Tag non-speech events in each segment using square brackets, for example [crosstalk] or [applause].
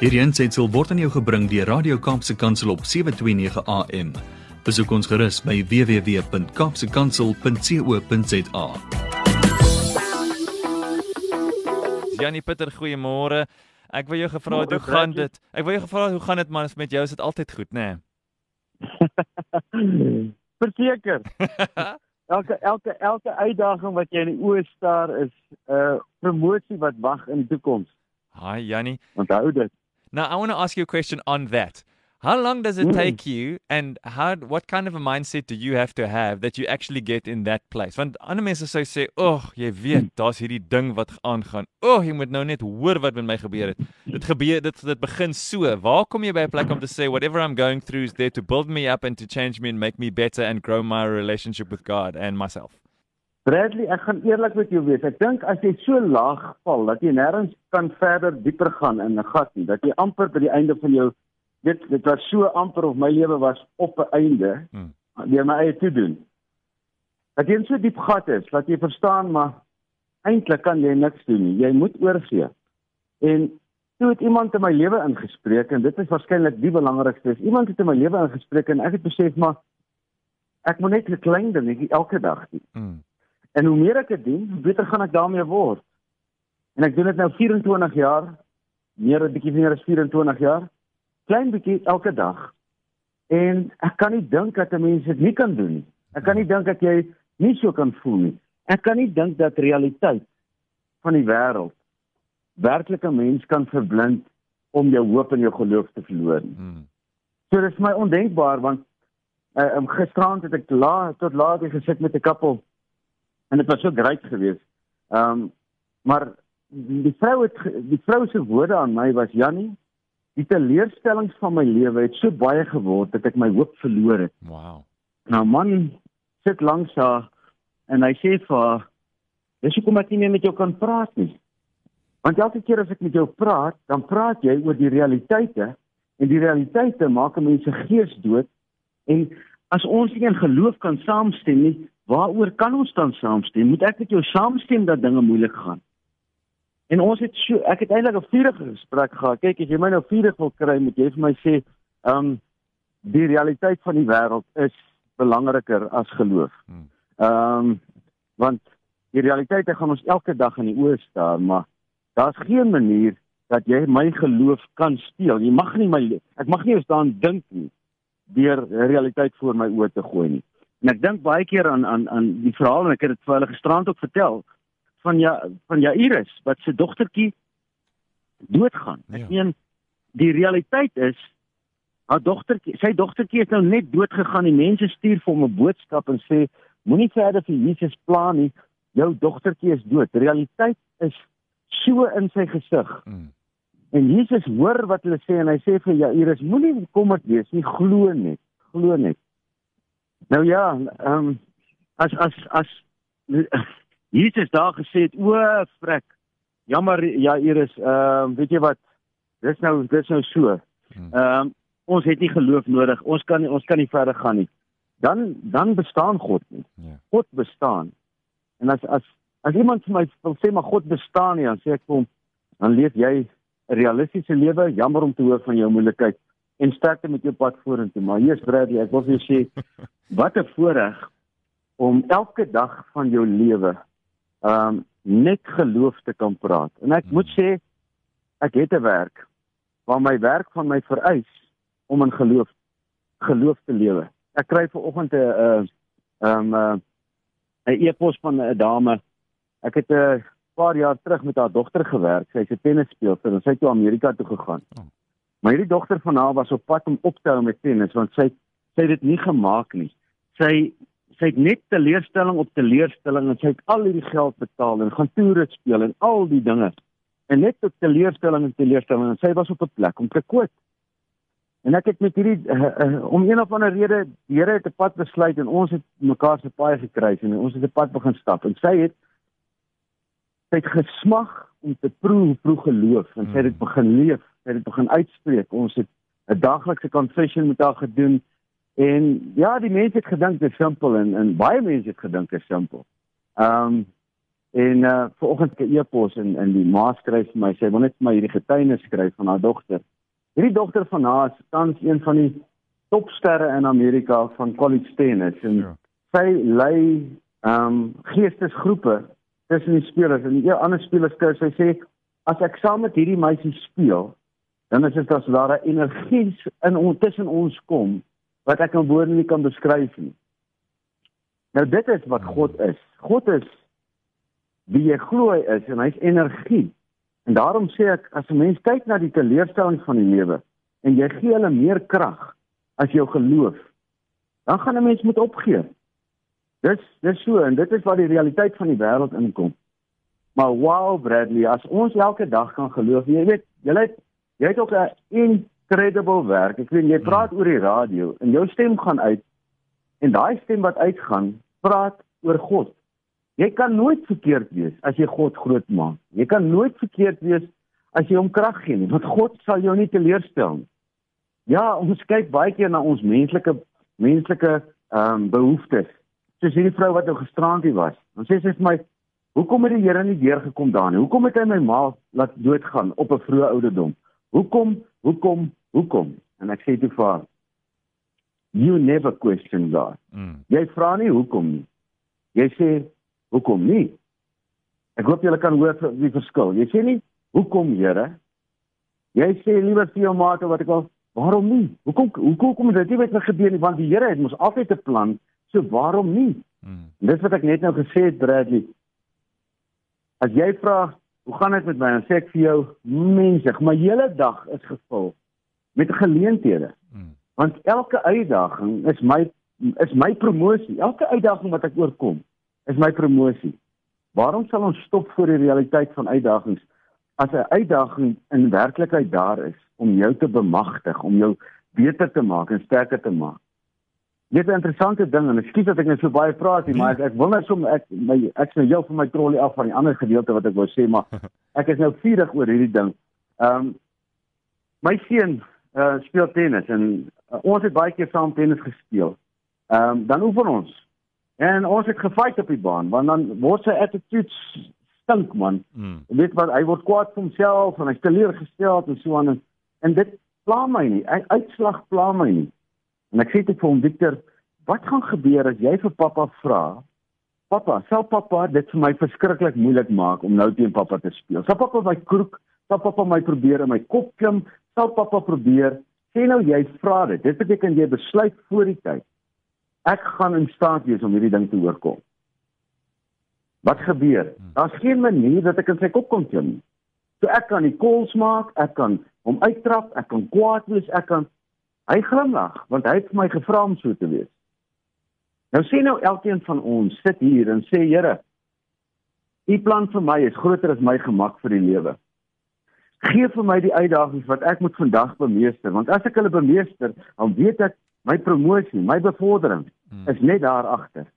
Hierdie aanseit word aan jou gebring deur Radio Kaapse Kansel op 7:29 AM. Besoek ons gerus by www.kapsekansel.co.za. Janie Pieter, goeiemôre. Ek wil jou gevra hoe gaan dit? Ek wil jou gevra hoe gaan dit man? Met jou is dit altyd goed, né? Nee? [laughs] Verseker. [laughs] elke elke elke uitdaging wat jy in die oë staar is 'n uh, promosie wat wag in die toekoms. Hi Janie. Onthou dit. Now I want to ask you a question on that. How long does it Mm. take you and how what kind of a mindset do you have to have that you actually get in that place? Want ander mense sou sê, "Ag, oh, jy weet, daar's hierdie ding wat aangaan. O, oh, jy moet nou net hoor wat met my gebeur het." Dit gebeur dit dit begin so. Waar kom jy by 'n plek om te sê whatever I'm going through is there to build me up and to change me and make me better and grow my relationship with God and myself? Bradley, ek gaan eerlik met jou wees. Ek dink as jy so laag val dat jy nêrens kan verder dieper gaan in 'n gat nie, dat jy amper by die einde van jou dit dit was so amper of my lewe was op 'n einde Hmm. deur my eie te doen. Dat jy in so diep gat is, dat jy verstaan maar eintlik kan jy niks doen nie. Jy moet oorgee. En toe het iemand in my lewe ingespreek en dit is waarskynlik die belangrikste. Is, iemand het in my lewe ingespreek en ek het besef maar ek moet net 'n klein dingetjie elke dag doen. Mm. En hoe meer ek dit doen, hoe beter gaan ek daarmee word. En ek doen dit nou 24 jaar, meer 'n bietjie meer as 24 jaar. Klein bietjie elke dag. En ek kan nie dink dat 'n mens dit nie kan doen nie. Ek kan nie dink dat jy nie so kan voel nie. Ek kan nie dink dat realiteit van die wêreld werklik 'n mens kan verblind om jou hoop en jou geloof te verloor nie. Mm. So dit is my ondenkbaar want uh, um, gisterand het ek laat tot laat gesit met 'n koppel en dit was so great geweest. Ehm um, maar die vrou het die vrou se woorde aan my was Jannie, die teleurstellings van my lewe het so baie geword dat ek my hoop verloor het. Wow. Nou man sit langs haar en hy sê vir haar, "Dis hoekom ek nie meer met jou kan praat nie." Want elke keer as ek met jou praat, dan praat jy oor die realiteite en die realiteite maak 'n mens se gees dood en as ons nie in geloof kan saamstem nie, waaroor kan ons dan saamstem? Moet ek met jou saamstem dat dinge moeilik gaan? En ons het so ek het eintlik 'n vurige gesprek gehad. Kyk, as jy my nou vurig wil kry, moet jy vir my sê, ehm um, die realiteit van die wêreld is belangriker as geloof. Hmm. Ehm um, want die realiteite gaan ons elke dag in die oë staar, maar daar's geen manier dat jy my geloof kan steel. Jy mag nie my ek mag nie eens daaraan dink nie deur realiteit voor my oë te gooi nie. En ek dink baie keer aan aan aan die verhaal en ek het dit vir hulle gisterand ook vertel van ja van Jairus wat sy dogtertjie doodgaan. Ek Ja. meen die realiteit is haar dogtertjie sy dogtertjie is nou net dood gegaan. Die mense stuur vir hom 'n boodskap en sê moenie verder vir Jesus pla nie. Jou dogtertjie is dood. Realiteit is so in sy gesig. Mm. En Jesus hoor wat hulle sê en hy sê vir Jairus moenie bekommerd wees nie, glo net, glo net. Nou ja, ehm um, as as as [laughs] Jesus daar gesê het, o, frek. Jammer Jairus, ehm um, weet jy wat? Dis nou dis nou so. Hmm. Ehm um, ons het nie geloof nodig. Ons kan nie, ons kan nie verder gaan nie. Dan dan bestaan God nie. Ja. God bestaan. En as as as iemand vir my wil sê maar God bestaan nie, dan sê ek vir hom, dan leef jy 'n realistiese lewe. Jammer om te hoor van jou moeilikheid en sterkte met jou pad vorentoe. Maar hier's Bradley, ek wil vir jou sê [laughs] wat 'n voorreg om elke dag van jou lewe um, net geloof te kan praat. En ek moet sê ek het 'n werk waar my werk van my vereis om in geloof geloof te lewe. Ek kry ver oggend 'n 'n ehm 'n 'n e-pos van 'n dame. Ek het 'n paar jaar terug met haar dogter gewerk. Sy's 'n tennisspeelster en sy het toe Amerika toe gegaan. Maar hierdie dogter van haar was op pad om op te hou met tennis want sy sy het dit nie gemaak nie. Sy sy het net teleurstelling op teleurstelling en sy het al hierdie geld betaal en gaan toere speel en al die dinge. En net tot teleurstelling en teleurstelling en sy was op 'n plek om te kwit. En ek het met hierdie uh, uh, om een of ander rede die Here het 'n pad besluit en ons het mekaar se paai gekruis en ons het 'n pad begin stap en sy het sy het gesmag om te proe hoe proe geloof en sy het dit begin leef, sy het dit begin uitspreek. Ons het 'n daglikse confession met haar gedoen en ja, die mense het gedink dit is simpel en en baie mense het gedink dit is simpel. Ehm um, En uh vanoggend 'n e-pos en in die ma skryf vir my sê wil net vir my hierdie getuienis skryf van haar dogter. Hierdie dogter van haar is tans een van die topsterre in Amerika van college tennis en ja. sy lei ehm um, geestesgroepe tussen die spelers en die ander spelers sê sy sê as ek saam met hierdie meisie speel dan is dit as ware energie in ons tussen ons kom wat ek in woorde nie kan beskryf nie. Nou dit is wat God is. God is wie jy glo hy is en hy's energie. En daarom sê ek as 'n mens kyk na die teleurstellings van die lewe en jy gee hulle meer krag as jou geloof, dan gaan 'n mens moet opgee. Dis dis so en dit is waar die realiteit van die wêreld inkom. Maar wow Bradley, as ons elke dag kan geloof, jy weet, jy het jy het ook 'n incredible werk. Ek weet jy hmm. praat oor die radio en jou stem gaan uit en daai stem wat uitgaan, praat oor God. Jy kan nooit verkeerd wees as jy God groot maak. Jy kan nooit verkeerd wees as jy hom krag gee nie, want God sal jou nie teleurstel nie. Ja, ons kyk baie keer na ons menslike menslike ehm um, behoeftes. Soos hierdie vrou wat nou gisterandie was. Ons sê sy vir my, "Hoekom het die Here nie deurgekom daarin? Hoekom het hy my ma laat doodgaan op 'n vroeë ouderdom?" Hoekom? Hoekom? Hoekom? En ek sê toe vir haar, you never question God. Mm. Jy vra nie hoekom nie. Jy sê hoekom nie? Ek hoop julle kan hoor die verskil. Jy sê nie hoekom, Here? Jy sê liewer vir jou maat wat ek al waarom nie? Hoekom hoekom kom dit nie met my gebeur nie? Want die Here het mos altyd 'n plan. So waarom nie? Mm. Dis wat ek net nou gesê het, Bradley. As jy vra Hoe gaan dit met my? Dan sê ek vir jou, mensig, my hele dag is gevul met geleenthede. Hmm. Want elke uitdaging is my is my promosie. Elke uitdaging wat ek oorkom, is my promosie. Waarom sal ons stop voor die realiteit van uitdagings as 'n uitdaging in werklikheid daar is om jou te bemagtig, om jou beter te maak en sterker te maak? Dit is 'n interessante ding en ekskuus dat ek net so baie praat hier, maar ek ek wil net so ek my ek sou jou van my trolley af van die ander gedeelte wat ek wou sê, maar [laughs] ek is nou vurig oor hierdie ding. Ehm um, my seun uh, speel tennis en uh, ons het baie keer saam tennis gespeel. Ehm um, dan oefen ons. En ons het gefight op die baan, want dan word sy attitude stink man. Mm. Weet wat hy word kwaad vir homself en hy's teleurgesteld en so aan en, en dit pla my nie. Uitslag pla my nie. En ek sê te vir hom Victor, wat gaan gebeur as jy vir pappa vra? Pappa, sal pappa dit vir my verskriklik moeilik maak om nou teen pappa te speel. Sal pappa my kroek, sal pappa my probeer in my kop klim, sal pappa probeer. Sê nou jy vra dit. Dit beteken jy besluit voor die tyd. Ek gaan in staat wees om hierdie ding te oorkom. Wat gebeur? Hmm. Daar's geen manier dat ek in sy kop kon klim nie. So ek kan die calls maak, ek kan hom uittrap, ek kan kwaad wees, ek kan Hy glimlag want hy het my gevra om so te wees. Nou sien nou elkeen van ons sit hier en sê Here, U plan vir my is groter as my gemak vir die lewe. Geef vir my die uitdagings wat ek moet vandag bemeester want as ek hulle bemeester, dan weet ek my promosie, my bevordering hmm. is net daar agter.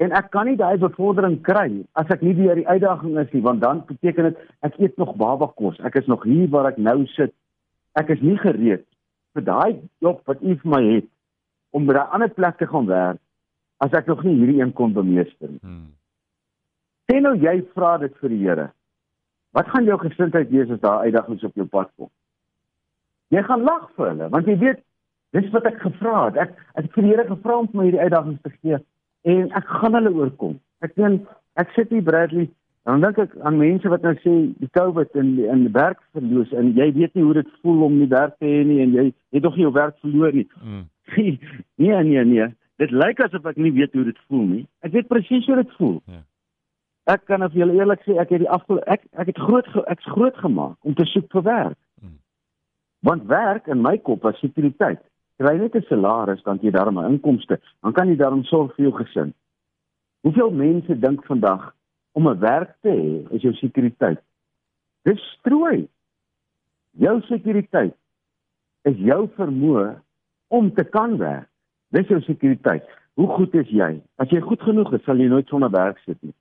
En ek kan nie daai bevordering kry as ek nie deur die uitdaging is nie want dan beteken dit ek eet nog baba kos. Ek is nog hier waar ek nou sit. Ek is nie gereed vir daai job wat u vir my het om by 'n ander plek te gaan werk as ek nog nie hierdie een kon bemeester nie. Hmm. Sê nou jy vra dit vir die Here. Wat gaan jou gesindheid wees as daar uitdagings op jou pad kom? Jy gaan lag vir hulle want jy weet dis wat ek gevra het. Ek ek het vir die Here gevra om my hierdie uitdagings te gee en ek gaan hulle oorkom. Ek sien ek sit hier Bradley Dan dink ek aan mense wat nou sê die COVID en en die werk verloor en jy weet nie hoe dit voel om nie werk te hê nie en jy het nog nie jou werk verloor nie. Mm. nee nee nee. Dit lyk asof ek nie weet hoe dit voel nie. Ek weet presies hoe dit voel. Ja. Ek kan of jy eerlik sê ek het die afgel ek ek het groot ek's groot gemaak om te soek vir werk. Mm. Want werk in my kop is sekuriteit. Kry net 'n salaris dan jy daarmee inkomste, dan kan jy daarom sorg vir jou gesin. Hoeveel mense dink vandag om 'n werk te hê is jou sekuriteit. Dis strooi. Jou sekuriteit is jou vermoë om te kan werk. Dis jou sekuriteit. Hoe goed is jy? As jy goed genoeg is, sal jy nooit sonder werk sit nie.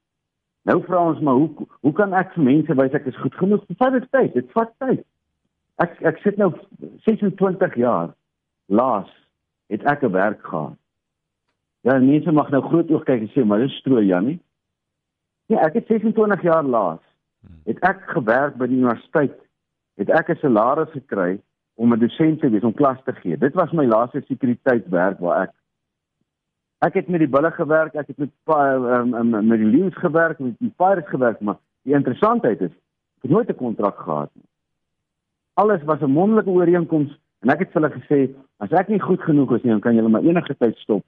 Nou vra ons maar hoe hoe kan ek vir mense wys ek is goed genoeg? Dit vat tyd. Dit vat tyd. Ek ek sit nou 26 jaar laas het ek 'n werk gehad. Ja, mense mag nou groot oog kyk en sê maar dis strooi Jannie. Nee, ek het 26 jaar laas het ek gewerk by die universiteit. Het ek 'n salaris gekry om 'n dosent te wees om klas te gee. Dit was my laaste sekuriteitswerk waar ek ek het met die bulle gewerk, ek het met um, um, met die leeu's gewerk, met die pirates gewerk, maar die interessantheid is ek het nooit 'n kontrak gehad nie. Alles was 'n mondelike ooreenkoms en ek het vir hulle gesê as ek nie goed genoeg is nie, dan kan julle my enige tyd stop.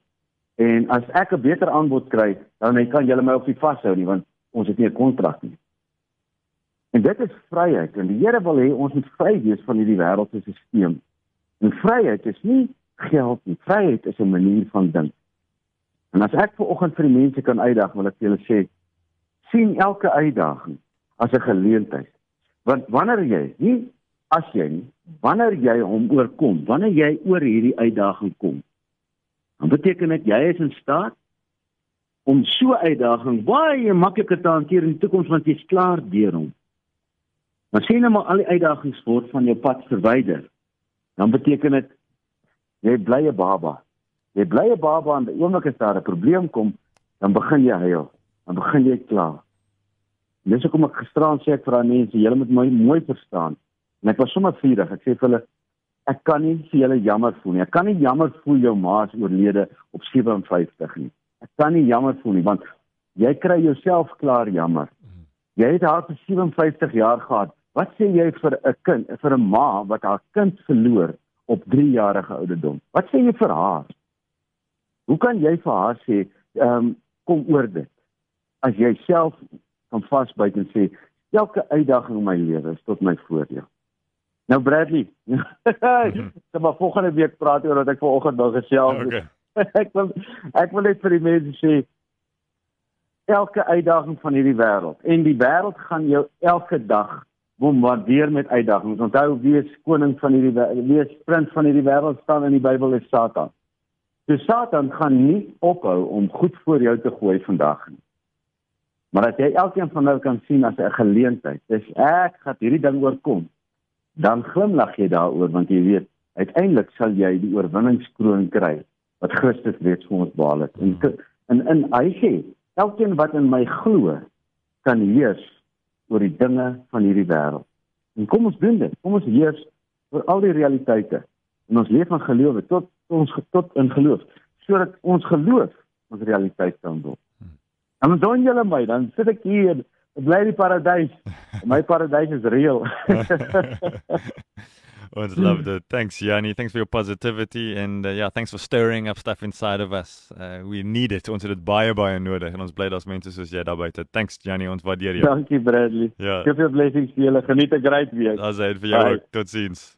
En as ek 'n beter aanbod kry, dan kan julle my op die vashou nie want ons het nie 'n kontrak nie. En dit is vryheid en die Here wil hê ons moet vry wees van hierdie wêreldse stelsel. En vryheid is nie geld nie. Vryheid is 'n manier van dink. En as ek ver oggend vir die mense kan uitdaag, wil ek vir julle sê sien elke uitdaging as 'n geleentheid. Want wanneer jy, nie as jy nie, wanneer jy hom oorkom, wanneer jy oor hierdie uitdaging kom, dan beteken dit jy is in staat om so 'n uitdaging baie makliker te hanteer in die toekoms want jy's klaar deur hom. Maar sien nou maar al die uitdagings word van jou pad verwyder. Dan beteken dit jy bly 'n baba. Jy bly 'n baba en die oomblik as daar 'n probleem kom, dan begin jy huil. Dan begin jy kla. Dis hoekom ek gisterand sê ek vir aan mense, julle moet my mooi verstaan. En ek was sommer vurig. Ek sê vir hulle ek kan nie vir julle jammer voel nie. Ek kan nie jammer voel jou ma is oorlede op 57 nie. Ek kan nie jammer voel nie want jy kry jouself klaar jammer. Jy het haar vir 57 jaar gehad. Wat sê jy vir 'n kind, vir 'n ma wat haar kind verloor op 3 jarige ouderdom? Wat sê jy vir haar? Hoe kan jy vir haar sê, ehm um, kom oor dit? As jy self kan vasbyt en sê, elke uitdaging in my lewe is tot my voordeel. Nou Bradley, [laughs] ek gaan maar volgende week praat oor wat ek vanoggend nog gesels het. Okay. [laughs] ek wil ek wil net vir die mense sê elke uitdaging van hierdie wêreld en die wêreld gaan jou elke dag bombardeer met uitdagings. Onthou wie is koning van hierdie wie is prins van hierdie wêreld staan in die Bybel is Satan. So Satan gaan nie ophou om goed voor jou te gooi vandag nie. Maar as jy elkeen van hulle kan sien as 'n geleentheid, dis ek gaan hierdie ding oorkom, dan glimlag jy daaroor want jy weet uiteindelik sal jy die oorwinningskroon kry wat Christus reeds vir ons behaal het. En in in hy sê, elkeen wat in my glo, kan heers oor die dinge van hierdie wêreld. En kom ons doen dit. Kom ons heers oor al die realiteite. En ons leef in geloof tot ons tot in geloof sodat ons geloof ons realiteit kan word. En dan julle my, dan sit ek hier, bly die paradys. My paradys is reëel. [laughs] [laughs] Ons loved it. Thanks, Yanni. Thanks for your positivity and uh, yeah, thanks for stirring up stuff inside of us. Uh, we need it. Ons het dit baie baie nodig en ons bly daar's mense soos jy daar buite. Thanks, Yanni. Ons waardeer jou. Dankie, Bradley. Ja. Give your blessings vir julle. Geniet 'n great week. Daar's dit vir jou. Totsiens.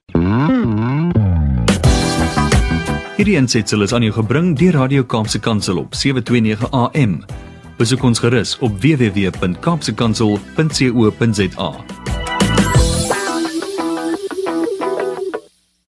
Hierdie ensitsel is aan jou gebring deur Radio Kaapse Kansel op 729 AM. Besoek ons gerus op www.kaapsekansel.co.za.